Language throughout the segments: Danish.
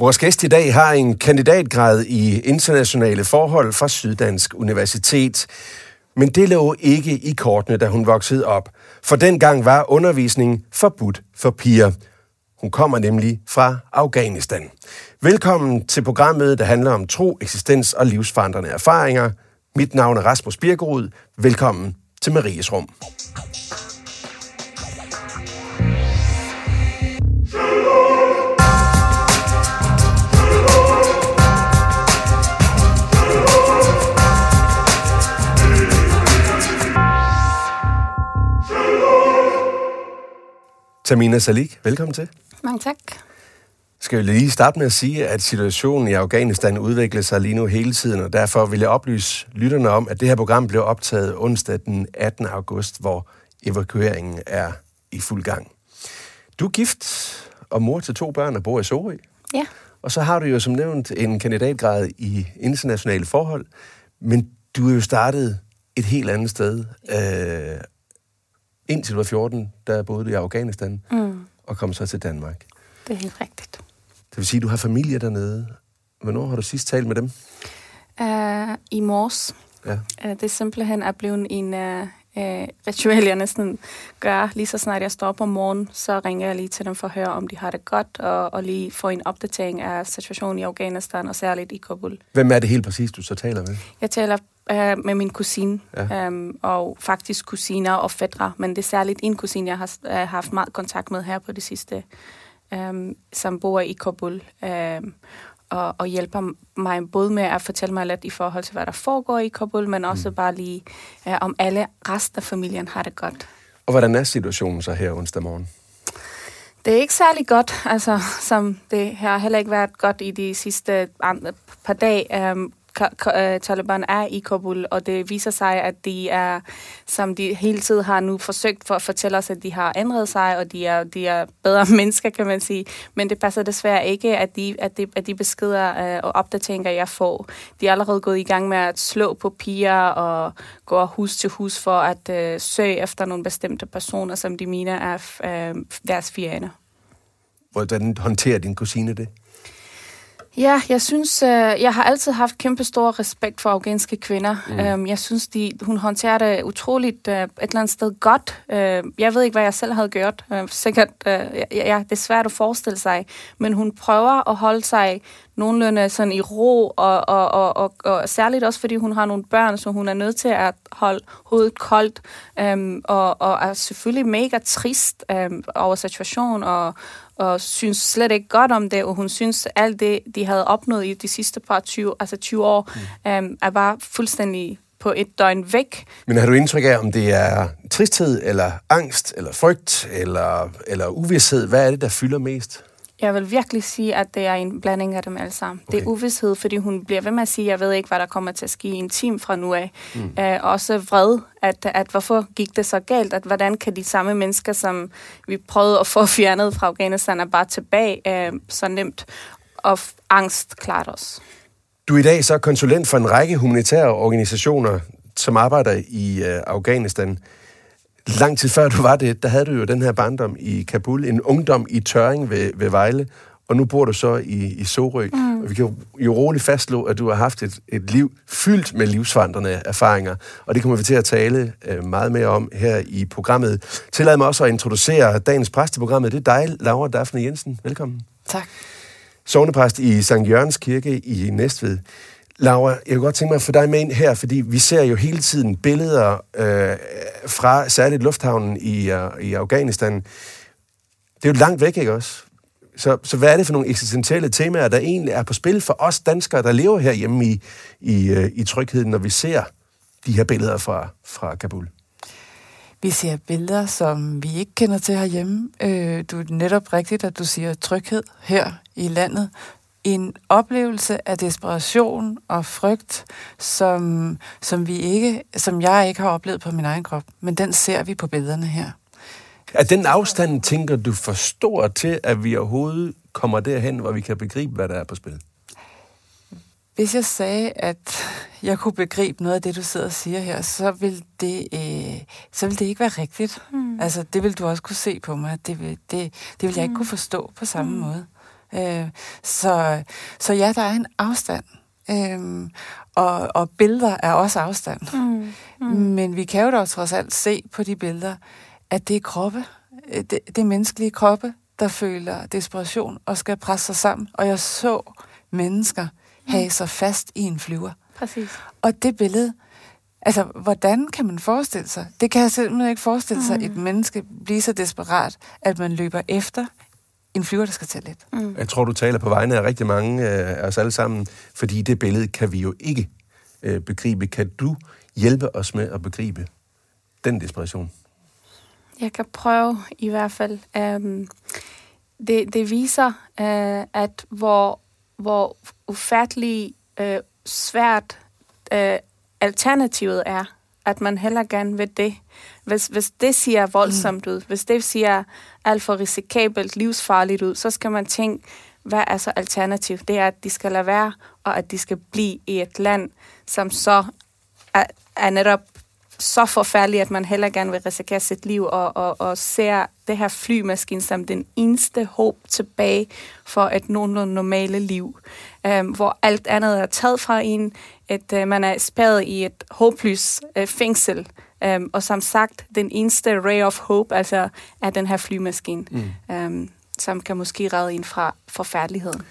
Vores gæst i dag har en kandidatgrad i internationale forhold fra Syddansk Universitet. Men det lå ikke i kortene, da hun voksede op. For dengang var undervisning forbudt for piger. Hun kommer nemlig fra Afghanistan. Velkommen til programmet, der handler om tro, eksistens og livsforandrende erfaringer. Mit navn er Rasmus Birkerud. Velkommen til Maries Rum. Tamina Salik, velkommen til. Mange tak. Skal vi lige starte med at sige, at situationen i Afghanistan udvikler sig lige nu hele tiden, og derfor vil jeg oplyse lytterne om, at det her program blev optaget onsdag den 18. august, hvor evakueringen er i fuld gang. Du er gift og mor til to børn og bor i Sorø. Ja. Og så har du jo som nævnt en kandidatgrad i internationale forhold, men du er jo startet et helt andet sted. Øh, indtil du var 14, der boede du i Afghanistan, Mm, og kom så til Danmark. det er helt rigtigt. Det vil sige, at du har familie dernede. Hvornår har du sidst talt med dem? Uh, I morges, Ja. uh, det er simpelthen er blevet en uh, uh, ritual, jeg næsten gør. Lige så snart jeg står op om morgenen, så ringer jeg lige til dem for at høre, om de har det godt, og, og lige få en opdatering af situationen i Afghanistan, og særligt i Kabul. Hvem er det helt præcis, du så taler med? Jeg taler uh, med min kusine, Ja. um, og faktisk kusiner og fædre, men det er særligt en kusine, jeg har uh, haft meget kontakt med her på det sidste, um, som bor i Kabul, um, og, og hjælper mig både med at fortælle mig lidt i forhold til, hvad der foregår i Kabul, men også mm. bare lige, uh, om alle resten af familien har det godt. Og hvordan er situationen så her onsdag morgen? Det er ikke særlig godt, altså, som det har heller ikke været godt i de sidste andre par dage. Um, Øh, Taliban er i Kabul, og det viser sig, at de er, som de hele tiden har nu forsøgt for at fortælle os, at de har ændret sig, og de er, de er bedre mennesker, kan man sige. Men det passer desværre ikke, at de, at de, at de beskeder øh, og opdateringer, jeg får, de er allerede gået i gang med at slå på piger og gå hus til hus for at øh, søge efter nogle bestemte personer, som de mener er øh, deres fjender. Hvordan håndterer din kusine det? Ja, jeg synes, øh, jeg har altid haft kæmpe stor respekt for afghanske kvinder. Mm. Um, jeg synes, de, hun håndterer det utroligt uh, et eller andet sted godt. Uh, jeg ved ikke, hvad jeg selv havde gjort. Sikkert, ja, det er svært at forestille sig. Men hun prøver at holde sig nogenlunde sådan i ro, og, og, og, og, og særligt også, fordi hun har nogle børn, så hun er nødt til at holde hovedet koldt, um, og, og er selvfølgelig mega trist um, over situationen, og, og synes slet ikke godt om det, og hun synes, at alt det, de havde opnået i de sidste par 20, altså 20 år, mm. um, er bare fuldstændig på et døgn væk. Men har du indtryk af, om det er tristhed, eller angst, eller frygt, eller, eller uvidshed? Hvad er det, der fylder mest? Jeg vil virkelig sige, at det er en blanding af dem alle sammen. Okay. Det er uvidshed, fordi hun bliver ved med at sige, jeg ved ikke, hvad der kommer til at ske i en time fra nu af. Mm. Uh, også vred, at, at hvorfor gik det så galt? At hvordan kan de samme mennesker, som vi prøvede at få fjernet fra Afghanistan, er bare tilbage uh, så nemt? Og angst klart os. Du er i dag så konsulent for en række humanitære organisationer, som arbejder i øh, Afghanistan. Lang tid før du var det, der havde du jo den her barndom i Kabul, en ungdom i Tøring ved, ved Vejle, og nu bor du så i, i Sorø. Mm. Og vi kan jo, jo roligt fastslå, at du har haft et, et liv fyldt med livsforandrende erfaringer, og det kommer vi til at tale øh, meget mere om her i programmet. Tillad mig også at introducere dagens præst i programmet. Det er dig, Laura Daphne Jensen. Velkommen. Tak. sovnepræst i Sankt Jørgens Kirke i Næstved. Laura, jeg kunne godt tænke mig at få dig med ind her, fordi vi ser jo hele tiden billeder øh, fra særligt lufthavnen i, øh, i Afghanistan. Det er jo langt væk, ikke også? Så, så hvad er det for nogle eksistentielle temaer, der egentlig er på spil for os danskere, der lever herhjemme i, i, øh, i trygheden, når vi ser de her billeder fra, fra Kabul? Vi ser billeder, som vi ikke kender til herhjemme. Øh, du er netop rigtigt, at du siger tryghed her i landet. En oplevelse af desperation og frygt, som, som, vi ikke, som jeg ikke har oplevet på min egen krop, men den ser vi på billederne her. Er den afstand, tænker du, for stor til, at vi overhovedet kommer derhen, hvor vi kan begribe, hvad der er på spil? Hvis jeg sagde, at jeg kunne begribe noget af det, du sidder og siger her, så vil det, øh, så vil det ikke være rigtigt. Mm. Altså, det vil du også kunne se på mig. Det vil, det, det vil jeg ikke kunne forstå på samme mm. måde. Øh, så, så ja, der er en afstand. Øh, og, og billeder er også afstand. Mm. Mm. Men vi kan jo dog trods alt se på de billeder, at det er kroppe, øh, det, det er menneskelige kroppe, der føler desperation og skal presse sig sammen. Og jeg så mennesker mm. have sig fast i en flyver. Præcis. Og det billede, altså, hvordan kan man forestille sig? Det kan jeg simpelthen ikke forestille sig, mm. et menneske blive så desperat, at man løber efter en flyver, der skal tage lidt. Mm. Jeg tror, du taler på vegne af rigtig mange øh, af os alle sammen, fordi det billede kan vi jo ikke øh, begribe. Kan du hjælpe os med at begribe den desperation? Jeg kan prøve i hvert fald. Um, det, det viser, uh, at hvor, hvor ufattelig uh, svært uh, alternativet er, at man heller gerne vil det. Hvis, hvis det siger voldsomt mm. ud, hvis det siger alt for risikabelt, livsfarligt ud, så skal man tænke, hvad er så alternativ? Det er, at de skal lade være, og at de skal blive i et land, som så er, er netop så forfærdeligt, at man heller gerne vil risikere sit liv og, og, og ser det her flymaskine som den eneste håb tilbage for et nogenlunde normale liv, øhm, hvor alt andet er taget fra en, at øh, man er spærret i et håbløst øh, fængsel, øhm, og som sagt, den eneste ray of hope altså, er den her flymaskine, mm. øhm, som kan måske redde en fra forfærdeligheden.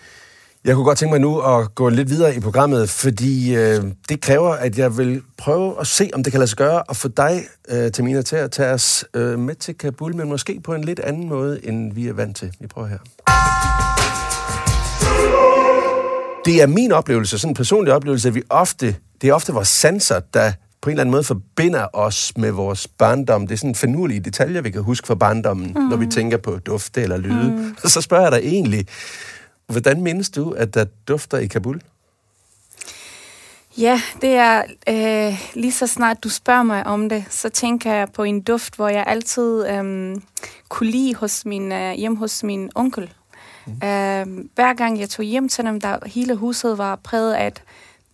Jeg kunne godt tænke mig nu at gå lidt videre i programmet, fordi øh, det kræver, at jeg vil prøve at se, om det kan lade sig gøre at få dig, øh, Tamina, til at tage os øh, med til Kabul, men måske på en lidt anden måde, end vi er vant til. Vi prøver her. Det er min oplevelse, sådan en personlig oplevelse, at vi ofte, det er ofte vores sanser, der på en eller anden måde forbinder os med vores barndom. Det er sådan finurlige detaljer, vi kan huske fra barndommen, mm. når vi tænker på dufte eller lyde. Mm. Så spørger jeg dig egentlig, Hvordan mindes du, at der dufter i Kabul? Ja, det er øh, lige så snart du spørger mig om det, så tænker jeg på en duft, hvor jeg altid øh, kunne lide hos min, øh, hjem hos min onkel. Mm. Øh, hver gang jeg tog hjem til dem, der hele huset var præget af et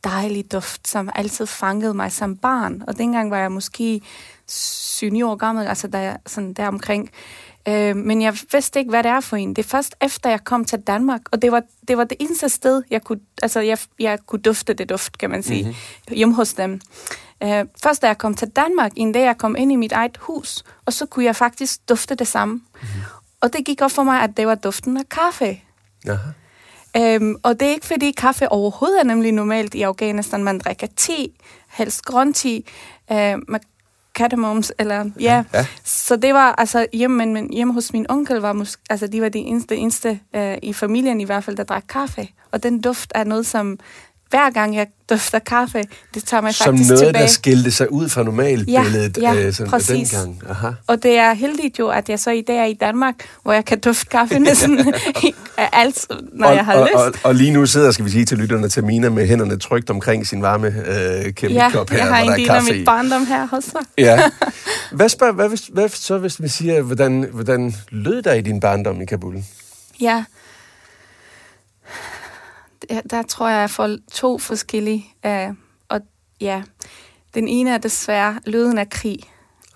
dejligt duft, som altid fangede mig som barn. Og dengang var jeg måske 7 år gammel, altså der, sådan der omkring. Øh, men jeg vidste ikke, hvad det er for en. Det er først efter, jeg kom til Danmark, og det var det, var det eneste sted, jeg kunne, altså, jeg, jeg kunne dufte det duft, kan man sige, mm-hmm. hjemme hos dem. Øh, først da jeg kom til Danmark, en dag jeg kom ind i mit eget hus, og så kunne jeg faktisk dufte det samme. Mm-hmm. Og det gik op for mig, at det var duften af kaffe. Aha. Øhm, og det er ikke, fordi kaffe overhovedet er nemlig normalt i Afghanistan. Man drikker te, helst grøn te. Øh, man Catamoms, eller ja. ja. Så det var altså hjemme, men hjemme hos min onkel var måske, altså de var de eneste, eneste uh, i familien i hvert fald, der drak kaffe. Og den duft er noget, som hver gang jeg dufter kaffe, det tager mig Som faktisk noget, tilbage. der skilte sig ud fra normalbilledet ja, ja, øh, sådan præcis. dengang. Aha. Og det er heldigt jo, at jeg så i dag er i Danmark, hvor jeg kan dufte kaffe næsten alt, når og, jeg har og, lyst. Og, og lige nu sidder, skal vi sige til lytterne, Tamina med hænderne trygt omkring sin varme øh, kæmpe ja, her, jeg har en der er del af mit barndom her hos mig. Ja. Hvad, spørg, hvad, hvis, hvad så, hvis vi siger, hvordan, hvordan lød der i din barndom i Kabul? Ja, der, tror jeg, jeg får to forskellige. Uh, og ja, den ene er desværre lyden af krig.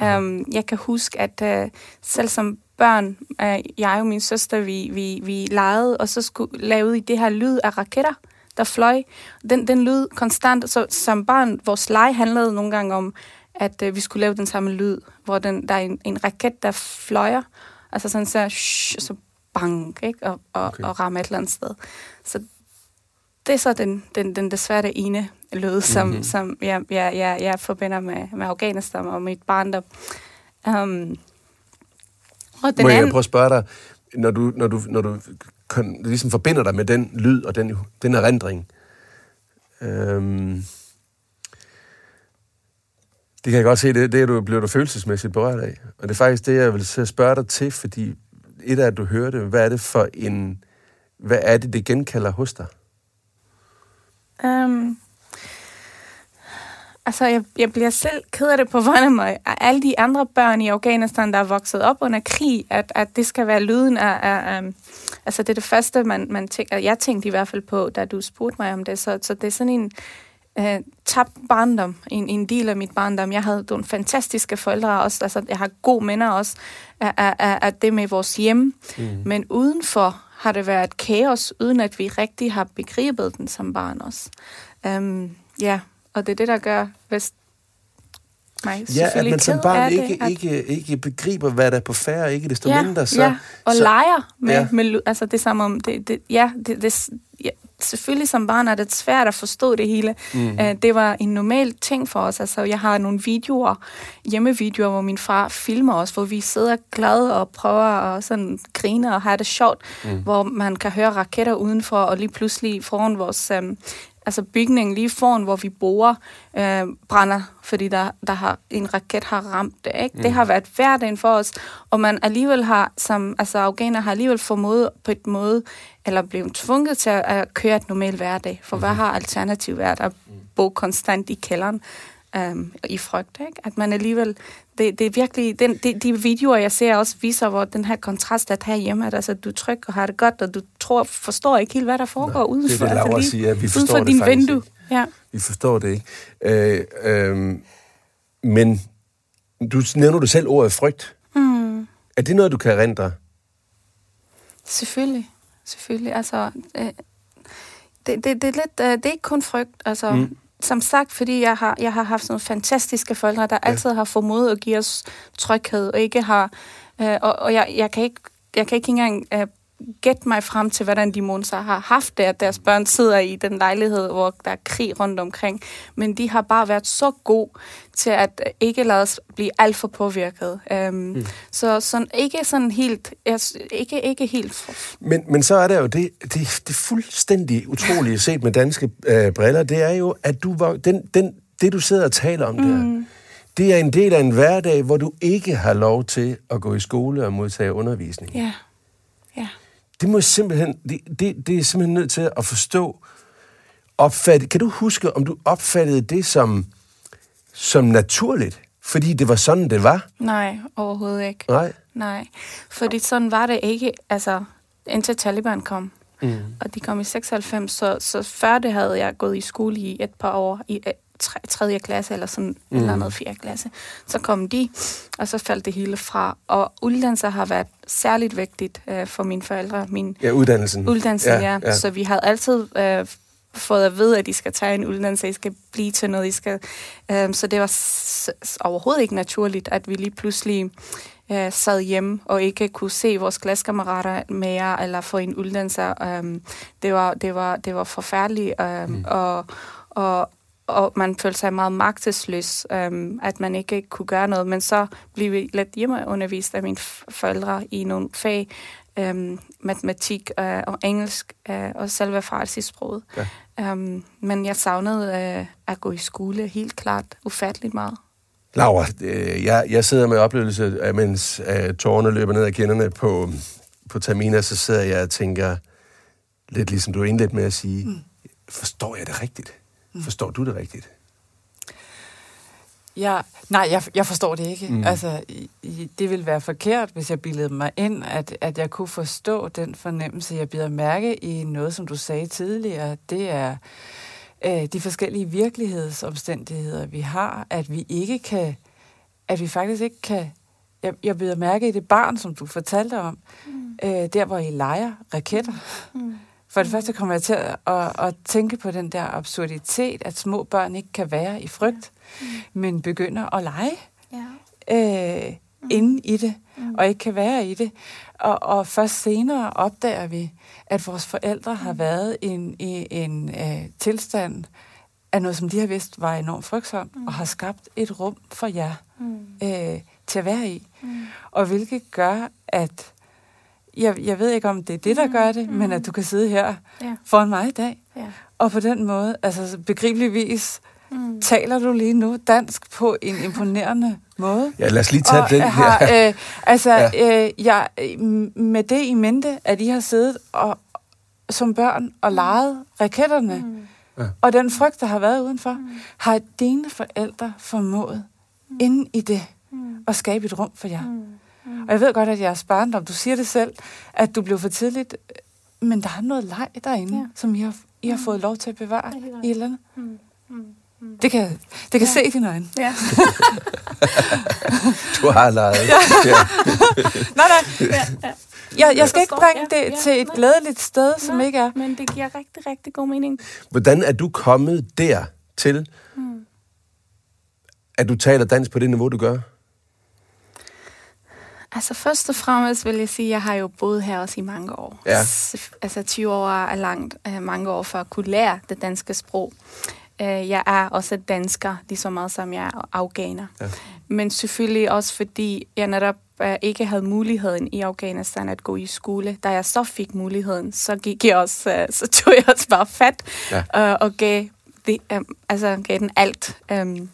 Um, jeg kan huske, at uh, selv som børn, uh, jeg og min søster, vi, vi, vi legede, og så skulle lave i det her lyd af raketter, der fløj. Den, den lyd konstant, så som barn, vores leg handlede nogle gange om, at uh, vi skulle lave den samme lyd, hvor den, der er en, en raket, der fløjer, altså sådan så, shh, så bang, ikke? Og, og, okay. og rammer et eller andet sted. Så det er så den, den, den desværre det ene lyd, som, mm-hmm. som jeg, jeg, jeg, jeg forbinder med, med Afghanistan og mit barndom. Um, og den Må jeg anden... prøve at spørge dig, når du, når du, når du kon, ligesom forbinder dig med den lyd og den, den erindring, øhm, det kan jeg godt se, det, det er du, bliver du følelsesmæssigt berørt af. Og det er faktisk det, jeg vil spørge dig til, fordi et af, at du hørte, hvad er det for en, hvad er det, det genkalder hos dig? Um, altså, jeg, jeg bliver selv ked af det på vegne af mig. Alle de andre børn i Afghanistan, der er vokset op under krig, at, at det skal være lyden af... af um, altså, det er det første, man, man tænker... Jeg tænkte i hvert fald på, da du spurgte mig om det. Så, så det er sådan en uh, tabt barndom, en, en del af mit barndom. Jeg havde nogle fantastiske forældre også. Altså, jeg har gode minder også af, af, af det med vores hjem. Mm. Men udenfor har det været kaos, uden at vi rigtig har begrebet den som barn også. Øhm, ja, og det er det, der gør, hvis mig Ja, at man som barn ikke, det, at- ikke, ikke begriber, hvad der er på færre, ikke desto ja, mindre. Så, ja, og så, leger med, Ja. med altså det er som om, det, det, ja, det, det, ja, selvfølgelig som barn er det svært at forstå det hele. Mm. Uh, det var en normal ting for os. Altså, jeg har nogle videoer, hjemmevideoer, hvor min far filmer os, hvor vi sidder glade og prøver at sådan grine og have det sjovt, mm. hvor man kan høre raketter udenfor, og lige pludselig foran vores um, altså bygningen lige foran, hvor vi bor, øh, brænder, fordi der, der har, en raket har ramt det. Ikke? Mm. Det har været hverdagen for os, og man alligevel har, som altså afghaner har alligevel formået på et måde, eller blevet tvunget til at, at køre et normalt hverdag. For mm. hvad har alternativ været at bo konstant i kælderen? Um, i frygt, ikke? At man alligevel, det, det er virkelig, den, de, de videoer, jeg ser også viser, hvor den her kontrast, at herhjemme, at altså, du er tryg og har det godt, og du tror, forstår ikke helt, hvad der foregår Nej, udenfor. det er det, Laura lige siger, vi forstår det din vindue. ikke. Ja. Vi forstår det ikke. Øh, øh, men du nævner du selv ordet frygt. Mm. Er det noget, du kan erindre? Selvfølgelig. Selvfølgelig. Altså, øh, det, det, det, er lidt, øh, det er ikke kun frygt. Altså, Mm. Som sagt, fordi jeg har, jeg har haft sådan nogle fantastiske forældre, der ja. altid har formået at give os tryghed, og ikke har... Øh, og og jeg, jeg, kan ikke, jeg kan ikke engang øh, gætte mig frem til, hvordan de måneder har haft det, at deres børn sidder i den lejlighed, hvor der er krig rundt omkring. Men de har bare været så gode til at ikke lade os blive alt for påvirket. Um, mm. Så sådan, ikke sådan helt... Ikke, ikke helt... Men, men så er der jo det, det, det fuldstændig utrolige set med danske øh, briller, det er jo, at du var, den, den, det, du sidder og taler om mm. der, det er en del af en hverdag, hvor du ikke har lov til at gå i skole og modtage undervisning. Ja. Ja. Det må jeg simpelthen, det, det, det er simpelthen nødt til at forstå, opfatte. Kan du huske, om du opfattede det som, som naturligt? Fordi det var sådan, det var? Nej, overhovedet ikke. Nej? Nej, fordi sådan var det ikke, altså indtil Taliban kom. Mm. Og de kom i 96, så, så før det havde jeg gået i skole i et par år, i tre, tredje klasse eller sådan mm. eller andet fjerde klasse. Så kom de, og så faldt det hele fra. Og uddannelse har været særligt vigtigt øh, for mine forældre. Min Ja, uddannelsen. uddannelse, ja, ja. ja. Så vi havde altid øh, fået at vide, at I skal tage en uddannelse, I skal blive til noget, I skal... Øh, så det var s- s- overhovedet ikke naturligt, at vi lige pludselig øh, sad hjemme og ikke kunne se vores klassekammerater mere, eller få en uddannelse. Øh, det, var, det, var, det var forfærdeligt, øh, mm. og, og, og man følte sig meget magtesløs, øh, at man ikke kunne gøre noget. Men så blev vi lidt hjemmeundervist af mine forældre i nogle fag, øhm, matematik øh, og engelsk øh, og selve farsigssproget. Ja. Øhm, men jeg savnede øh, at gå i skole helt klart ufatteligt meget. Laura, øh, jeg, jeg sidder med oplevelse, af, mens øh, tårerne løber ned ad kinderne på, på Tamina, så sidder jeg og tænker, lidt ligesom du indledte med at sige, mm. forstår jeg det rigtigt? Mm. Forstår du det rigtigt? Ja, nej, jeg, jeg forstår det ikke. Mm. Altså, i, i, det ville være forkert, hvis jeg bildede mig ind, at, at jeg kunne forstå den fornemmelse, jeg bider mærke i noget, som du sagde tidligere. Det er øh, de forskellige virkelighedsomstændigheder, vi har, at vi ikke kan, at vi faktisk ikke kan, jeg, jeg bider mærke i det barn, som du fortalte om, mm. øh, der hvor I leger raketter. Mm. For det første kommer jeg til at, at, at tænke på den der absurditet, at små børn ikke kan være i frygt, mm. men begynder at lege Ja. øh, mm. inde i det, mm. og ikke kan være i det. Og, og først senere opdager vi, at vores forældre har været i en, i en øh, tilstand af noget, som de har vidst var enormt frygtsomt, mm. og har skabt et rum for jer Mm. øh, til at være i. Mm. Og hvilket gør, at jeg, jeg ved ikke, om det er det, der gør det, mm. men at du kan sidde her Ja. foran mig i dag, Ja. og på den måde, altså begribeligvis, Mm. taler du lige nu dansk på en imponerende måde. Ja, lad os lige tage og den har, her. øh, altså, Ja. ja. øh, jeg, øh, med det i mente, at I har siddet og, som børn og leget raketterne, Mm. Ja. og den frygt, der har været udenfor, har dine forældre formået mm. inde i det Mm. at skabe et rum for jer. Mm. Mm. Og jeg ved godt, at jeres barndom, du siger det selv, at du blev for tidligt, men der er noget leg derinde, Ja. ja. som I har, I har fået lov til at bevare Ja, det i et eller andet. Mm. Mm. Det kan, det kan Ja. se i dine øjne. Ja. Du har leget. Ja. Nej, nej. ja, ja. jeg, jeg skal ikke bringe Ja, det ja, til et nej. glædeligt sted, som Nej, ikke er. Men det giver rigtig, rigtig god mening. Hvordan er du kommet der til, Hmm. at du taler dansk på det niveau, du gør? Altså først og fremmest vil jeg sige, at jeg har jo boet her også i mange år. Ja. Altså 20 år er langt, øh, mange år for at kunne lære det danske sprog. Øh, Jeg er også dansker, lige så meget som jeg er afghaner. Ja. Men selvfølgelig også fordi jeg netop øh, ikke havde muligheden i Afghanistan at gå i skole. Da jeg så fik muligheden, så gik jeg også, øh, så tog jeg også bare fat Ja. øh, og gav, det, øh, altså, gav den alt. Um,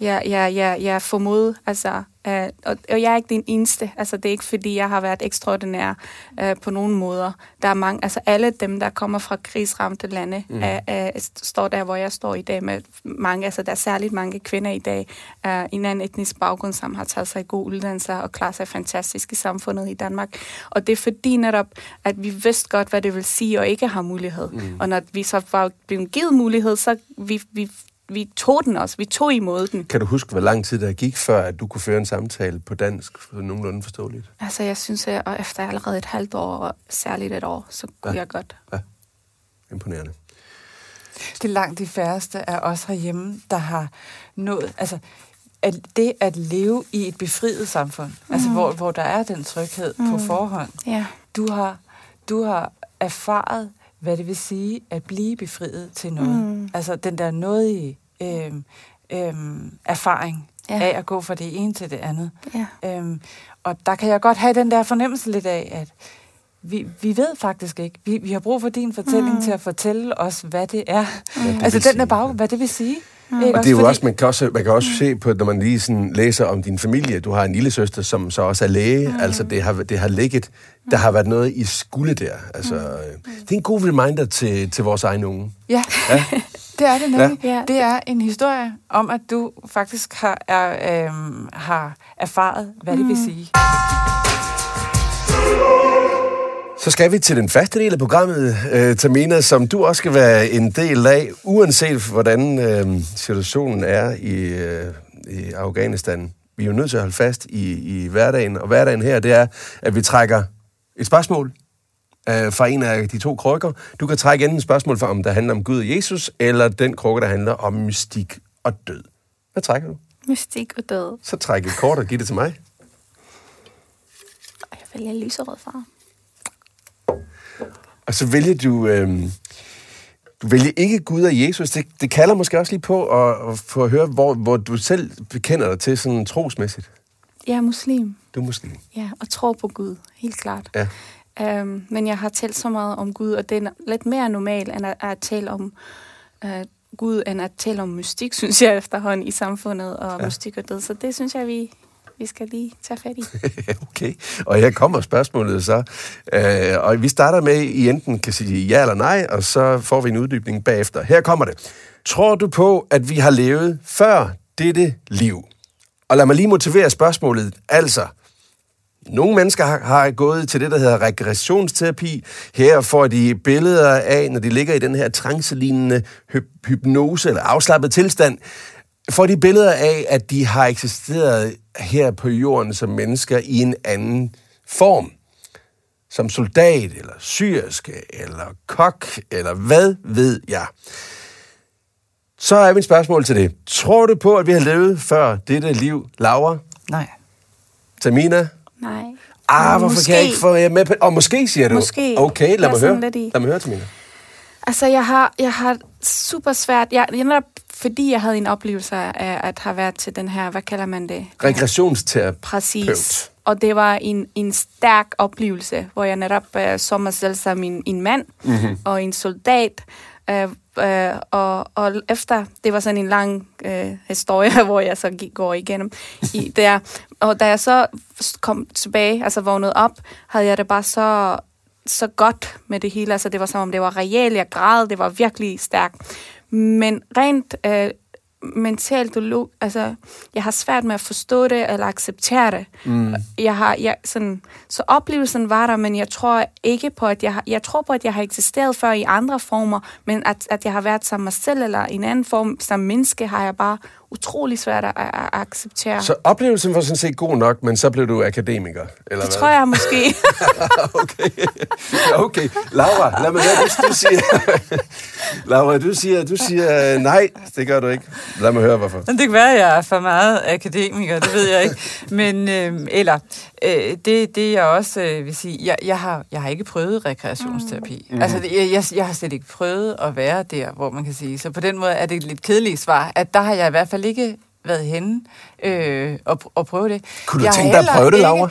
jeg, jeg, jeg, jeg formod, altså, øh, og, og jeg er ikke den eneste. Altså, det er ikke, fordi jeg har været ekstraordinær øh, på nogen måder. Der er mange, altså alle dem, der kommer fra krigsramte lande, mm. er, er, står der, hvor jeg står i dag med mange, altså der er særligt mange kvinder i dag, øh, en anden etnisk baggrund, som har taget sig gode uddannelser og klarer sig fantastisk i samfundet i Danmark. Og det er fordi netop, at vi vidste godt, hvad det vil sige at ikke have mulighed. Mm. Og når vi så var blevet givet mulighed, så vi, vi, vi tog den også. Vi tog imod den. Kan du huske, hvor lang tid der gik, før at du kunne føre en samtale på dansk, for nogenlunde forståeligt? Altså, jeg synes, at efter allerede et halvt år, og særligt et år, så kunne Ja. ja. jeg godt. Imponerende. Det er langt de færreste af os herhjemme, der har nået... Altså, at det at leve i et befriet samfund, mm. altså hvor, hvor der er den tryghed mm. på forhånd. Ja. Du har, du har erfaret, hvad det vil sige at blive befriet til noget. Mm. Altså den der nådige øhm, øhm, erfaring Ja. af at gå fra det ene til det andet. Ja. Øhm, og der kan jeg godt have den der fornemmelse lidt af, at vi, vi ved faktisk ikke. Vi, vi har brug for din fortælling mm. til at fortælle os, hvad det er. Hvad det altså den der bag, hvad det vil sige. Mm. Og det er jo også, man kan også, man kan også se på, når man lige sådan læser om din familie. Du har en lille søster, som så også er læge. Mm. Altså, det har, det har ligget, der har været noget i skule der. Altså, øh, det er en god reminder til, til vores egne unge. Ja, ja. det er det nemlig. Ja. Det er en historie om, at du faktisk har, er, øhm, har erfaret, hvad det vil sige. Så skal vi til den faste del af programmet, øh, Tamina, som du også skal være en del af, uanset hvordan øh, situationen er i, øh, i Afghanistan. Vi er jo nødt til at holde fast i, i hverdagen, og hverdagen her, det er, at vi trækker et spørgsmål øh, fra en af de to krukker. Du kan trække enten spørgsmål fra, om der handler om Gud og Jesus, eller den krukke, der handler om mystik og død. Hvad trækker du? Mystik og død. Så træk et kort og giv det til mig. Jeg vælger lyserød farve. Og så vælger du... Øh, du vælger ikke Gud og Jesus. Det, det kalder måske også lige på at, at få at høre, hvor, hvor du selv bekender dig til sådan trosmæssigt. Jeg er muslim. Du er muslim. Ja, og tror på Gud. Helt klart. Ja. Um, men jeg har talt så meget om Gud, og det er lidt mere normalt, end at, at tale om uh, Gud, end at tale om mystik, synes jeg efterhånden i samfundet, og ja. mystik og død. Så det synes jeg, vi, vi skal lige tage fat i. okay. Og her kommer spørgsmålet så. Øh, og vi starter med, at I enten kan sige ja eller nej, og så får vi en uddybning bagefter. Her kommer det. Tror du på, at vi har levet før dette liv? Og lad mig lige motivere spørgsmålet. Altså, nogle mennesker har, har gået til det, der hedder regressionsterapi. Her får de billeder af, når de ligger i den her trancelignende hy- hypnose eller afslappet tilstand, får de billeder af, at de har eksisteret her på jorden som mennesker i en anden form. Som soldat, eller syrske, eller kok, eller hvad ved jeg. Så er mit spørgsmål til det. Tror du på, at vi har levet før dette liv, Laura? Nej. Tamina? Nej. Ah, hvorfor Måske. kan jeg ikke få jer med på... Og måske, siger du. Måske. Okay, lad mig høre. Lad mig høre, Tamina. Altså, jeg har, jeg har super svært, jeg, jeg netop, fordi jeg havde en oplevelse af at have været til den her, hvad kalder man det? Regressionsterapeut. Præcis. Og det var en, en stærk oplevelse, hvor jeg netop uh, så mig selv som en, en mand mm-hmm. og en soldat. Uh, uh, og, og efter, det var sådan en lang uh, historie, hvor jeg så gik, går igennem i der. Og da jeg så kom tilbage, altså vågnede op, havde jeg det bare så så godt med det hele. Altså, det var som om, det var reelt, jeg græd, det var virkelig stærkt. Men rent øh, mentalt og log, altså, jeg har svært med at forstå det eller acceptere det. Mm. Jeg har, jeg, sådan, så oplevelsen var der, men jeg tror ikke på, at jeg har, jeg tror på, at jeg har eksisteret før i andre former, men at, at jeg har været som mig selv eller i en anden form som menneske, har jeg bare utrolig svært at, at acceptere. Så oplevelsen var sådan set god nok, men så blev du akademiker, eller det hvad? tror jeg måske. okay. okay. Laura, lad mig høre, du, du siger... Laura, du siger, du siger øh, nej, det gør du ikke. Lad mig høre, hvorfor. Det kan være, at jeg er for meget akademiker, det ved jeg ikke. Men, øh, eller, øh, det, det jeg også øh, vil sige, jeg, jeg, har, jeg har ikke prøvet rekreationsterapi. Mm. Altså, jeg, jeg, jeg har slet ikke prøvet at være der, hvor man kan sige. Så på den måde er det et lidt kedeligt svar, at der har jeg i hvert fald ikke været henne øh, og, og prøve det. Kunne du jeg tænke dig at prøve det, Laura?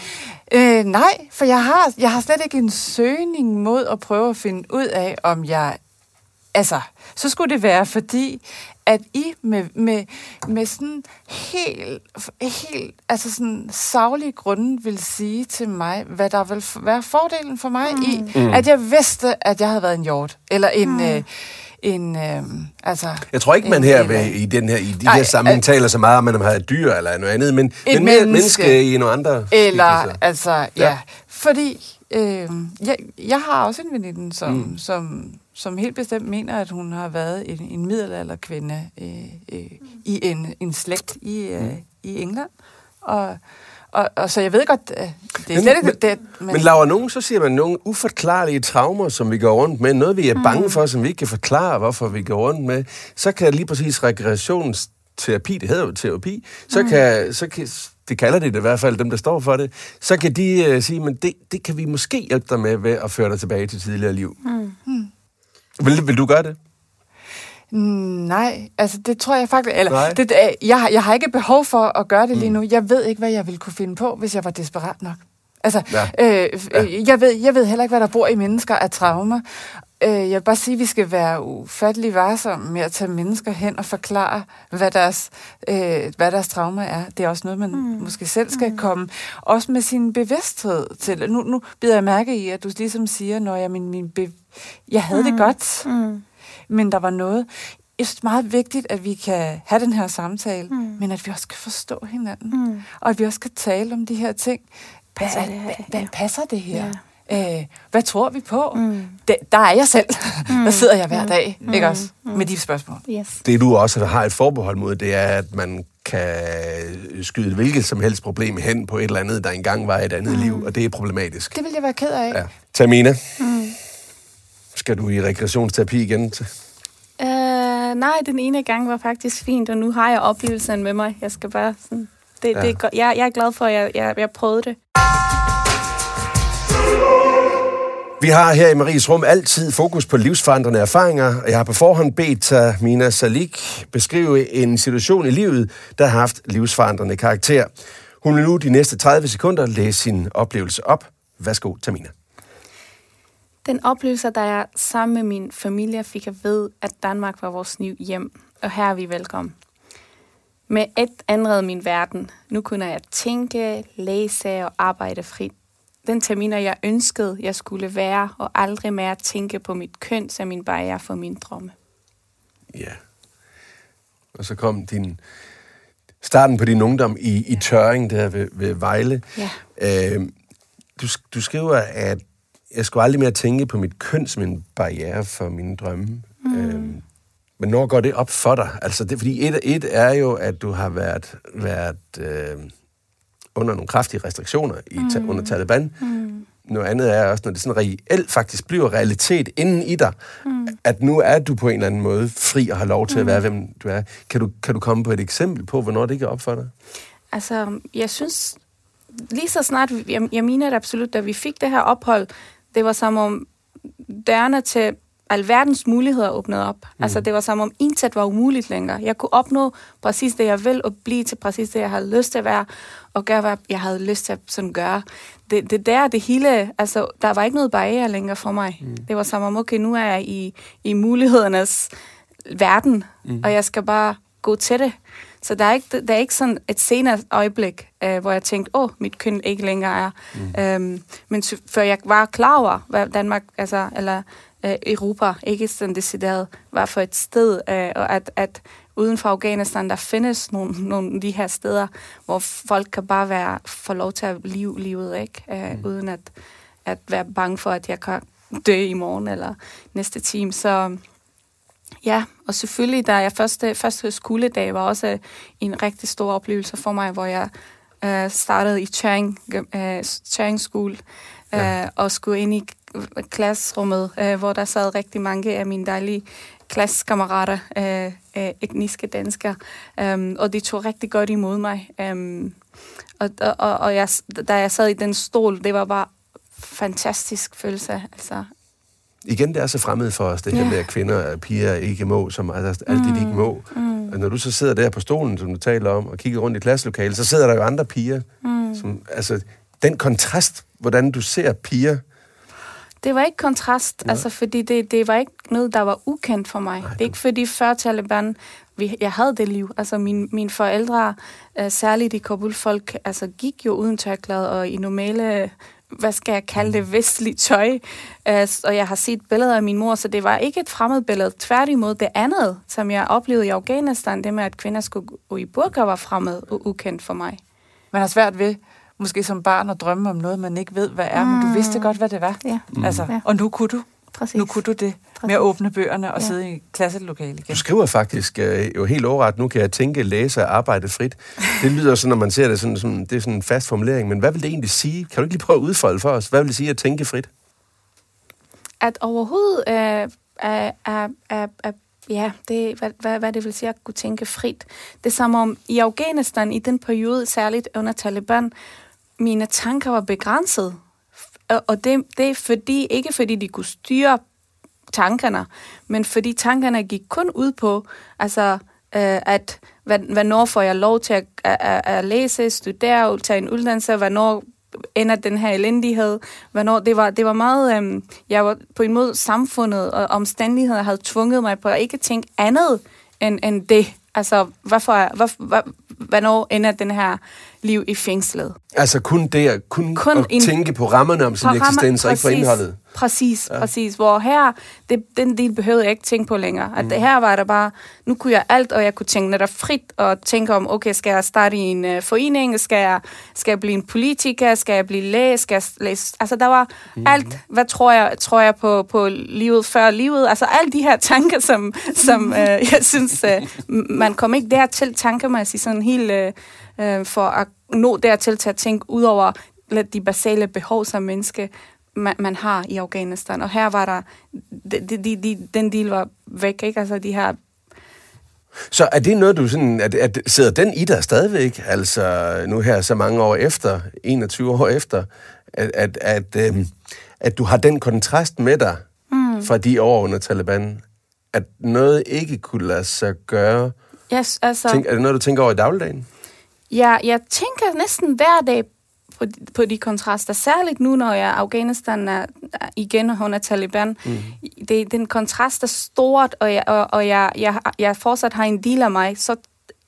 Øh, nej, for jeg har, jeg har slet ikke en søgning mod at prøve at finde ud af, om jeg... Altså, så skulle det være, fordi at I med, med, med sådan helt, helt altså sådan savlige grunde vil sige til mig, hvad der vil være fordelen for mig mm. i, mm. at jeg vidste, at jeg havde været en hjort, eller en... Mm. Øh, en, øh, altså, jeg tror ikke, man her ved, i, den her, i de Ej, her sammenhæng taler så meget om, at man har et dyr eller noget andet, men, men mere menneske, menneske i nogle andre Eller, skikkelser. altså, ja. ja. Fordi øh, jeg, jeg har også en veninde, som, mm. som, som helt bestemt mener, at hun har været en, en middelalderkvinde øh, øh, i en, en slægt i, øh, mm. i England. Og, og, og så jeg ved godt, det er men, slet ikke det. Men, men laver nogen, så siger man nogle uforklarlige traumer, som vi går rundt med, noget vi er bange mm. for, som vi ikke kan forklare, hvorfor vi går rundt med, så kan lige præcis rekreationsterapi, det hedder jo terapi, så mm. kan, så kan, det kalder det, det i hvert fald, dem der står for det, så kan de uh, sige, men det, det kan vi måske hjælpe dig med ved at føre dig tilbage til tidligere liv. Mm. Mm. Vil, vil du gøre det? Nej, altså det tror jeg faktisk... Eller, det, jeg, jeg har ikke behov for at gøre det lige nu. Jeg ved ikke, hvad jeg ville kunne finde på, hvis jeg var desperat nok. Altså, ja. Øh, ja. jeg, ved, jeg ved heller ikke, hvad der bor i mennesker af traumer. Øh, jeg vil bare sige, at vi skal være ufattelig varsomme med at tage mennesker hen og forklare, hvad deres, øh, hvad deres trauma er. Det er også noget, man mm. måske selv skal mm. komme, også med sin bevidsthed til. Nu, nu bider jeg mærke i, at du ligesom siger, når jeg, min, min be, jeg havde mm. det godt. Mm men der var noget. Jeg synes, det er meget vigtigt, at vi kan have den her samtale, mm. men at vi også kan forstå hinanden, mm. og at vi også kan tale om de her ting. Passer hvad, det, hvad, hvad passer det her? Ja. Øh, hvad tror vi på? Mm. Det, der er jeg selv. Mm. der sidder jeg hver mm. dag, mm. ikke også? Mm. Med de spørgsmål. Yes. Det du også har et forbehold mod, det er, at man kan skyde hvilket som helst problem hen på et eller andet, der engang var et andet mm. liv, og det er problematisk. Det vil jeg være ked af. Ja. Tamina? Mm. Skal du i rekreationsterapi igen? Uh, nej, den ene gang var faktisk fint, og nu har jeg oplevelsen med mig. Jeg skal bare sådan... Det, ja. det er godt. Jeg, jeg er glad for, at jeg, jeg, jeg prøvede det. Vi har her i Maries Rum altid fokus på livsforandrende erfaringer, og jeg har på forhånd bedt Mina Salik beskrive en situation i livet, der har haft livsforandrende karakter. Hun vil nu de næste 30 sekunder læse sin oplevelse op. Værsgo, Tamina. Den oplevelse, da jeg sammen med min familie fik at vide, at Danmark var vores nye hjem, og her er vi velkommen. Med et ændrede min verden. Nu kunne jeg tænke, læse og arbejde frit. Den terminer, jeg ønskede, jeg skulle være, og aldrig mere tænke på mit køn som min barriere for min drømme. Ja. Og så kom din starten på din ungdom i, i Tøring, der ved, ved Vejle. Ja. Øh, du, du skriver, at jeg skulle aldrig mere tænke på mit køn som en barriere for mine drømme. Mm. Øhm, men når går det op for dig? Altså, det, fordi et, et er jo, at du har været, været øh, under nogle kraftige restriktioner i, mm. under Taliban. Mm. Noget andet er også, når det sådan reelt faktisk bliver realitet inden i dig, mm. at nu er du på en eller anden måde fri og har lov til mm. at være, hvem du er. Kan du, kan du komme på et eksempel på, hvornår det går op for dig? Altså, jeg synes, lige så snart, jeg, jeg mener det absolut, da vi fik det her ophold, det var som om dørene til alverdens muligheder åbnede op. Mm. Altså, det var som om intet var umuligt længere. Jeg kunne opnå præcis det, jeg vil, og blive til præcis det, jeg havde lyst til at være, og gøre, hvad jeg havde lyst til at sådan gøre. Det, det der, det hele, altså, der var ikke noget barriere længere for mig. Mm. Det var som om, okay, nu er jeg i, i mulighedernes verden, mm. og jeg skal bare gå til det. Så der er ikke, der er ikke sådan et senere øjeblik, øh, hvor jeg tænkte, åh, oh, mit køn ikke længere er. Mm. Øhm, men før jeg var klar over, hvad Danmark, altså, eller øh, Europa, ikke sådan decideret, hvad for et sted, øh, og at, at uden for Afghanistan, der findes nogle, nogle af de her steder, hvor folk kan bare være, få lov til at leve livet, ikke? Øh, mm. uden at, at være bange for, at jeg kan dø i morgen eller næste time. Så ja, og selvfølgelig, da jeg første, første skoledag var også en rigtig stor oplevelse for mig, hvor jeg øh, startede i Charing, øh, Charing School, ja. øh, og skulle ind i klasserummet, øh, hvor der sad rigtig mange af mine dejlige klassekammerater, øh, øh, etniske danskere, um, og de tog rigtig godt imod mig. Um, og og, og jeg, da jeg sad i den stol, det var bare fantastisk følelse. Altså, Igen, det er så fremmed for os, det her med, at kvinder og piger ikke må, som altså, alt det, de ikke må. Mm. Og når du så sidder der på stolen, som du taler om, og kigger rundt i klasselokalet, så sidder der jo andre piger. Mm. Som, altså, den kontrast, hvordan du ser piger, det var ikke kontrast, Nej. altså fordi det, det var ikke noget, der var ukendt for mig. Nej, det er ikke fordi før Taliban, vi, jeg havde det liv. Altså min, mine forældre, uh, særligt i Kabul, folk altså, gik jo uden tørklæde og i normale hvad skal jeg kalde det, vestligt tøj. Uh, og jeg har set billeder af min mor, så det var ikke et fremmed billede. Tværtimod det andet, som jeg oplevede i Afghanistan, det med, at kvinder skulle gå i burka, var fremmed og ukendt for mig. Man har svært ved måske som barn at drømme om noget, man ikke ved, hvad er, mm. men du vidste godt, hvad det var. Ja. Mm. Altså, ja. Og nu kunne du. Præcis. Nu kunne du det Præcis. med at åbne bøgerne og ja. sidde i klasselokale igen. Du skriver faktisk øh, jo helt overret, nu kan jeg tænke, læse og arbejde frit. Det lyder sådan, når man ser det, sådan, sådan, det er sådan en fast formulering. Men hvad vil det egentlig sige? Kan du ikke lige prøve at udfolde for os? Hvad vil det sige at tænke frit? At overhovedet øh, er, er, er, er ja, det, hvad, hvad, hvad det vil sige at kunne tænke frit. Det er som om i Afghanistan, i den periode, særligt under Taliban, mine tanker var begrænset. Og det, det er fordi, ikke fordi de kunne styre tankerne, men fordi tankerne gik kun ud på, altså, øh, at hvornår får jeg lov til at, at, at læse, studere, tage en uddannelse, hvornår ender den her elendighed, hvornår, det var, det var meget, øh, jeg var på en måde samfundet og omstændigheder havde tvunget mig på at ikke tænke andet end, end det. Altså, hvorfor, hvor, hvor, hvornår ender den her liv i fængslet? Altså kun det, kun, kun at en, tænke på rammerne om sin rammer, eksistens, og ikke på indholdet? Præcis, ja. præcis. Hvor her, det, den del behøvede jeg ikke tænke på længere. At mm. det her var der bare, nu kunne jeg alt, og jeg kunne tænke netop frit, og tænke om, okay, skal jeg starte i en uh, forening? Skal jeg, skal jeg blive en politiker? Skal jeg blive læge? Skal jeg læse? Altså, der var mm. alt, hvad tror jeg, tror jeg på, på livet før livet? Altså, alle de her tanker, som, som uh, jeg synes, uh, man kom ikke dertil tankemæssigt sådan helt uh, uh, for at nå dertil til at tænke ud over de basale behov som menneske, man, man har i Afghanistan. Og her var der, de, de, de, den del var væk, ikke? Altså de her så er det noget, du sådan, at, at sidder den i dig stadigvæk, altså nu her så mange år efter, 21 år efter, at, at, at, øhm, at du har den kontrast med dig mm. fra de år under Taliban, at noget ikke kunne lade sig gøre? Yes, altså... Tænk, er det noget, du tænker over i dagligdagen? Ja, jeg tænker næsten hver dag på, på de kontraster. Særligt nu, når jeg Afghanistan er, er igen under Taliban. Mm. Det, den kontrast er stort, og, jeg, og, og jeg, jeg, jeg fortsat har en del af mig, så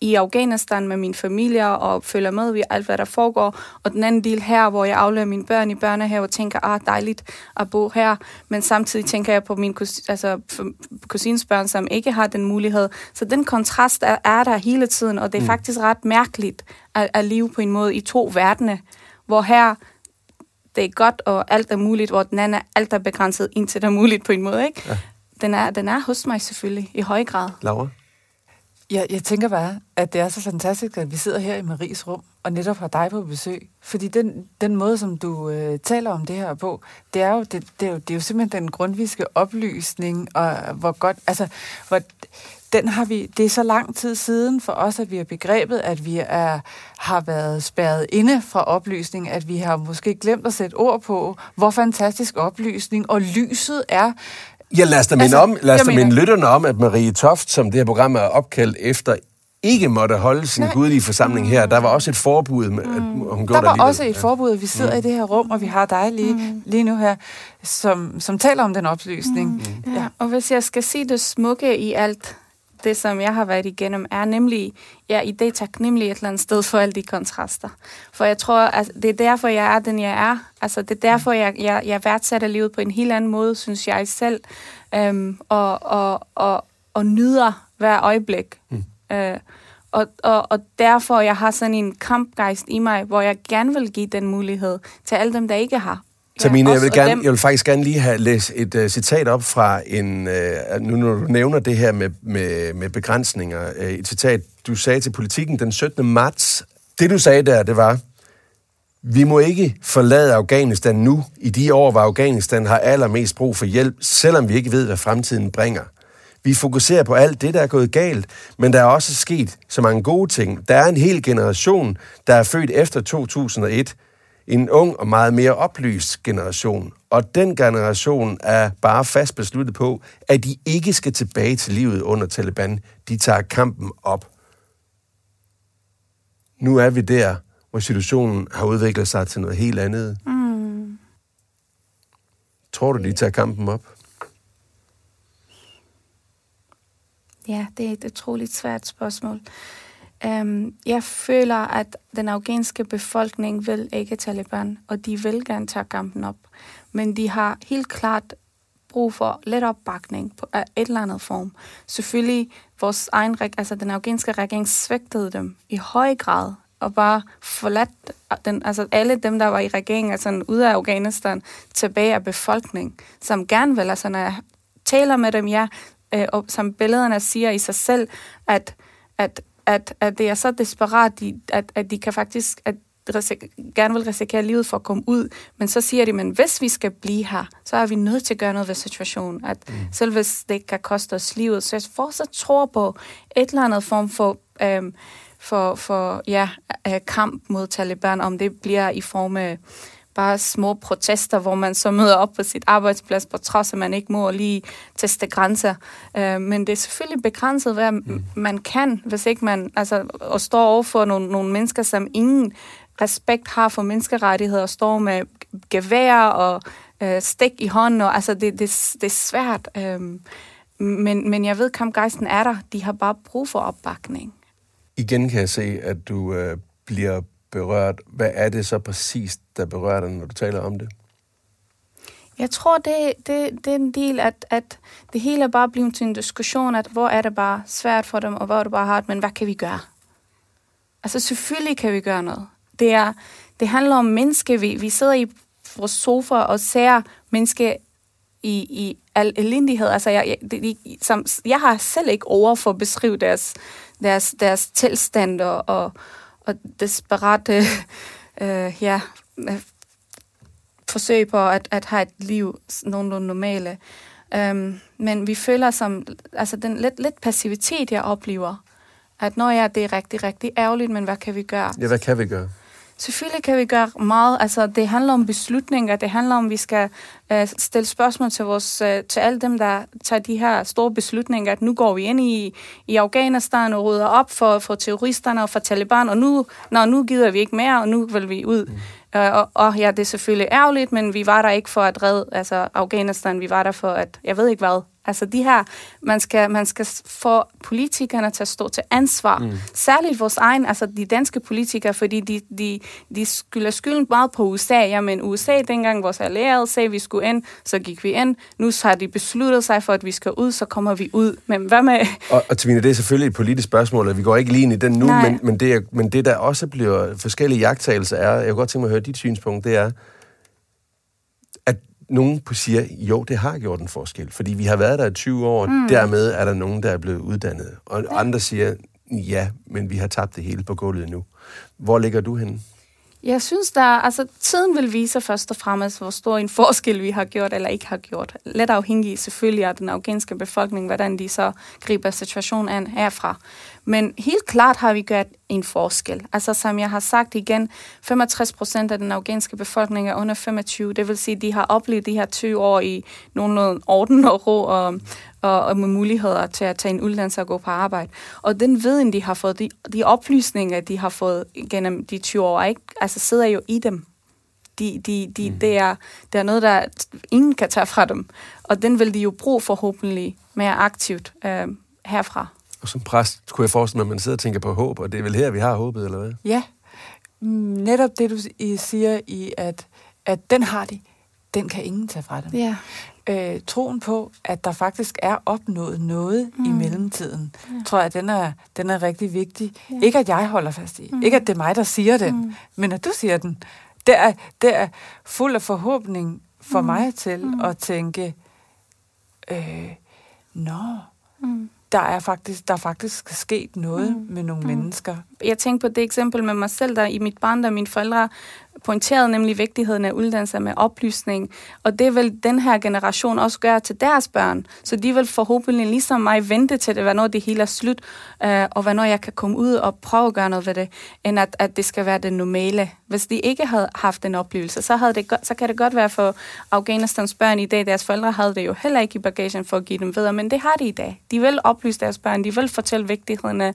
i Afghanistan med min familie og følger med i alt, hvad der foregår. Og den anden del her, hvor jeg afleverer mine børn i børnehave og tænker, ah, dejligt at bo her. Men samtidig tænker jeg på min kus, altså, kusins børn, som ikke har den mulighed. Så den kontrast er, er der hele tiden, og det er mm. faktisk ret mærkeligt at, at leve på en måde i to verdener hvor her det er godt, og alt er muligt, hvor den anden er alt er begrænset, indtil det er muligt på en måde. Ikke? Ja. Den, er, den er hos mig selvfølgelig, i høj grad. Laura? Jeg, jeg tænker bare, at det er så fantastisk, at vi sidder her i Maries rum, og netop har dig på besøg. Fordi den, den måde, som du øh, taler om det her på, det er, jo, det, det, er jo, det er jo simpelthen den grundviske oplysning, og hvor godt, altså, hvor, den har vi, det er så lang tid siden for os, at vi har begrebet, at vi er, har været spærret inde fra oplysning, at vi har måske glemt at sætte ord på, hvor fantastisk oplysning og lyset er. Ja, lad os da minde, altså, om, lad os da minde lytterne om, at Marie Toft, som det her program er opkaldt efter, ikke måtte holde sin Nej. gudelige forsamling her. Der var også et forbud, med, at hun mm. gjorde Der var også et forbud, at vi sidder mm. i det her rum, og vi har dig lige, mm. lige nu her, som, som taler om den oplysning. Mm. Ja. ja, og hvis jeg skal sige det smukke i alt, det, som jeg har været igennem, er nemlig, jeg er i det taknemmelig et eller andet sted for alle de kontraster. For jeg tror, at det er derfor, jeg er den, jeg er. Altså, det er derfor, jeg, jeg, jeg værdsætter livet på en helt anden måde, synes jeg selv. Øhm, og, og, og, og nyder hver øjeblik. Mm. Øh, og, og, og derfor jeg har sådan en kampgejst i mig, hvor jeg gerne vil give den mulighed til alle dem, der ikke har. Tamine, jeg, vil gerne, jeg vil faktisk gerne lige have læst et uh, citat op fra en... Uh, nu når du nævner det her med, med, med begrænsninger. Uh, et citat, du sagde til politikken den 17. marts. Det, du sagde der, det var... Vi må ikke forlade Afghanistan nu, i de år, hvor Afghanistan har allermest brug for hjælp, selvom vi ikke ved, hvad fremtiden bringer. Vi fokuserer på alt det, der er gået galt, men der er også sket så mange gode ting. Der er en hel generation, der er født efter 2001, en ung og meget mere oplyst generation. Og den generation er bare fast besluttet på, at de ikke skal tilbage til livet under Taliban. De tager kampen op. Nu er vi der, hvor situationen har udviklet sig til noget helt andet. Mm. Tror du, de tager kampen op? Ja, det er et utroligt svært spørgsmål. Um, jeg føler, at den afghanske befolkning vil ikke Taliban, og de vil gerne tage kampen op. Men de har helt klart brug for lidt opbakning på et eller andet form. Selvfølgelig, vores egen, altså den afghanske regering svigtede dem i høj grad, og bare forladt den, altså alle dem, der var i regeringen, altså ude af Afghanistan, tilbage af befolkning, som gerne vil, altså når jeg taler med dem, ja, øh, og som billederne siger i sig selv, at, at, at, at det er så desperat, de, at, at de kan faktisk, at gerne vil risikere livet for at komme ud, men så siger de, men hvis vi skal blive her, så er vi nødt til at gøre noget ved situationen, at mm. selv hvis det kan koste os livet, så jeg fortsat tror på et eller andet form for, øhm, for, for ja, øh, kamp mod Taliban, om det bliver i form af bare små protester, hvor man så møder op på sit arbejdsplads, på trods af, at man ikke må lige teste grænser. Uh, men det er selvfølgelig begrænset, hvad mm. man kan, hvis ikke man altså, og står over for nogle, nogle mennesker, som ingen respekt har for menneskerettigheder, og står med gevær og uh, stik i hånden. Og, altså, det, det, det er svært. Um, men, men jeg ved, kampgejsten er der. De har bare brug for opbakning. Igen kan jeg se, at du uh, bliver berørt. Hvad er det så præcis, der berører dig, når du taler om det? Jeg tror, det, det, det er en del, at, at det hele er bare blevet til en diskussion, at hvor er det bare svært for dem, og hvor er det bare hardt, men hvad kan vi gøre? Altså selvfølgelig kan vi gøre noget. Det, er, det handler om menneske. Vi, vi sidder i vores sofa og ser menneske i, i al elendighed. Altså, jeg, jeg, de, som, jeg har selv ikke over for at beskrive deres, deres, deres tilstand og, og, og desperate øh, ja, øh, forsøg på at, at have et liv nogenlunde normale. Um, men vi føler som, altså den lidt, lidt passivitet, jeg oplever, at når jeg, det er rigtig, rigtig ærgerligt, men hvad kan vi gøre? Ja, hvad kan vi gøre? Selvfølgelig kan vi gøre meget. Altså, det handler om beslutninger. Det handler om, at vi skal uh, stille spørgsmål til, vores, uh, til alle dem, der tager de her store beslutninger. At nu går vi ind i, i Afghanistan og rydder op for, for terroristerne og for Taliban, og nu, når nu gider vi ikke mere, og nu vil vi ud. Mm. Uh, og, og ja, det er selvfølgelig ærgerligt, men vi var der ikke for at redde altså, Afghanistan. Vi var der for at, jeg ved ikke hvad, Altså de her, man skal, man skal få politikerne til at stå til ansvar. Mm. Særligt vores egen, altså de danske politikere, fordi de, de, de skylder skylden meget på USA. Jamen USA, dengang vores allierede sagde, at vi skulle ind, så gik vi ind. Nu har de besluttet sig for, at vi skal ud, så kommer vi ud. Men hvad med... Og, og Tamina, det er selvfølgelig et politisk spørgsmål, og vi går ikke lige ind i den nu, men, men, det men det, der også bliver forskellige jagttagelser er, jeg kunne godt tænke mig at høre dit synspunkt, det er, nogen siger, jo, det har gjort en forskel, fordi vi har været der i 20 år, mm. dermed er der nogen, der er blevet uddannet. Og ja. andre siger, ja, men vi har tabt det hele på gulvet nu. Hvor ligger du henne? Jeg synes, der, altså, tiden vil vise først og fremmest, hvor stor en forskel vi har gjort eller ikke har gjort. Let afhængig selvfølgelig af den afghanske befolkning, hvordan de så griber situationen an herfra. Men helt klart har vi gjort en forskel. Altså som jeg har sagt igen, 65 procent af den afghanske befolkning er under 25. Det vil sige, at de har oplevet de her 20 år i nogenlunde orden og ro og, og, og med muligheder til at tage en uddannelse og gå på arbejde. Og den viden, de har fået, de, de oplysninger, de har fået gennem de 20 år, ikke, altså sidder jo i dem. De, de, de, mm. det, er, det er noget, der ingen kan tage fra dem. Og den vil de jo bruge forhåbentlig mere aktivt øh, herfra. Og som præst kunne jeg forestille mig, at man sidder og tænker på håb, og det er vel her, vi har håbet, eller hvad? Ja, netop det, du i- siger i, at, at den har de, den kan ingen tage fra dem. Ja. øh, troen på, at der faktisk er opnået noget mm. i mellemtiden, Ja. tror jeg, den er, den er rigtig vigtig. Ja. Ikke at jeg holder fast i. Mm. Ikke at det er mig, der siger den, Mm. men at du siger den. Det er, det er fuld af forhåbning for Mm. mig til Mm. at tænke, øh, nå, Mm. Der er faktisk, der er faktisk sket noget Mm. med nogle Mm. mennesker. jeg tænker på det eksempel med mig selv, der i mit barn, der mine forældre pointerede nemlig vigtigheden af uddannelse med oplysning. Og det vil den her generation også gøre til deres børn. Så de vil forhåbentlig ligesom mig vente til det, hvornår det hele er slut, øh, og hvornår jeg kan komme ud og prøve at gøre noget ved det, end at, at det skal være det normale. Hvis de ikke havde haft en oplevelse, så, havde det, så kan det godt være for Afghanistans børn i dag. Deres forældre havde det jo heller ikke i bagagen for at give dem videre, men det har de i dag. De vil oplyse deres børn, de vil fortælle vigtigheden af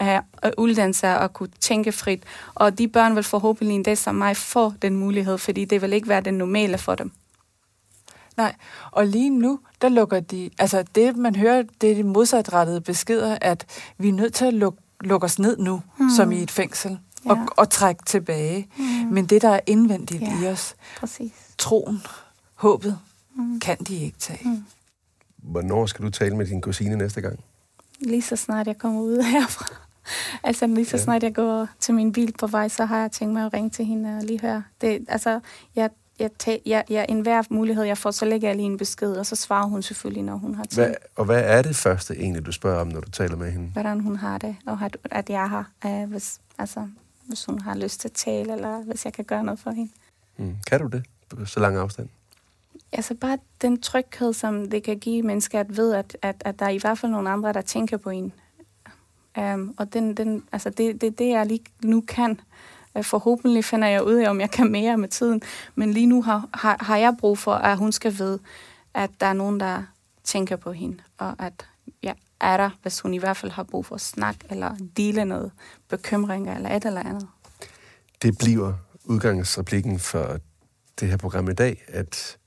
af at uddanne sig og kunne tænke frit. Og de børn vil forhåbentlig en dag som mig få den mulighed, fordi det vil ikke være det normale for dem. Nej, og lige nu, der lukker de, altså det man hører, det er de modsatrettede beskeder, at vi er nødt til at lukke, lukke os ned nu, Hmm. mm. som i et fængsel, og, Ja. og trække tilbage. Mm. Men det, der er indvendigt Ja. i os, Præcis. troen, håbet, Mm. kan de ikke tage. Mm. Hvornår skal du tale med din kusine næste gang? Lige så snart jeg kommer ud herfra. Altså lige så Ja. snart jeg går til min bil på vej, så har jeg tænkt mig at ringe til hende og lige høre. Det, altså, jeg, jeg, tag, jeg, jeg, enhver mulighed, jeg får, så lægger jeg lige en besked, og så svarer hun selvfølgelig, når hun har tid. Hvad, og hvad er det første egentlig, du spørger om, når du taler med hende? hvordan hun har det, og at, at jeg har, øh, hvis, altså, hvis hun har lyst til at tale, eller hvis jeg kan gøre noget for hende. Mm. Kan du det på så lang afstand? Altså bare den tryghed, som det kan give mennesker at vide, at, at, at der er i hvert fald nogle andre, der tænker på en. Um, og den, den, altså det, det, det, jeg lige nu kan. Uh, forhåbentlig finder jeg ud af, om jeg kan mere med tiden. Men lige nu har, har, har jeg brug for, at hun skal vide, at der er nogen, der tænker på hende. Og at jeg er der, hvis hun i hvert fald har brug for at snakke, eller dele noget bekymringer, eller et eller andet. Det bliver udgangsreplikken for det her program i dag, at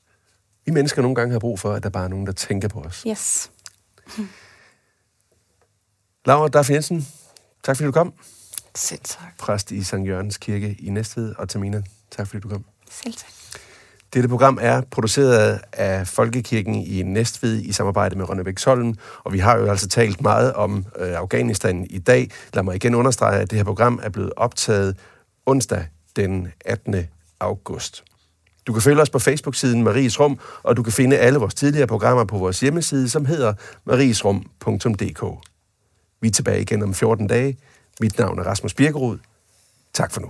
vi mennesker nogle gange har brug for, at der bare er nogen, der tænker på os. Yes. Laura Daff Jensen, tak fordi du kom. Selv tak. Præst i St. Jørgens Kirke i Næstved. Og Tamina, tak fordi du kom. Selv tak. Dette program er produceret af Folkekirken i Næstved i samarbejde med Rønnebæk Solm, og vi har jo altså talt meget om øh, Afghanistan i dag. Lad mig igen understrege, at det her program er blevet optaget onsdag den 18. august. Du kan følge os på Facebook-siden Maries Rum, og du kan finde alle vores tidligere programmer på vores hjemmeside, som hedder mariesrum.dk. Vi er tilbage igen om 14 dage. Mit navn er Rasmus Birkerud. Tak for nu.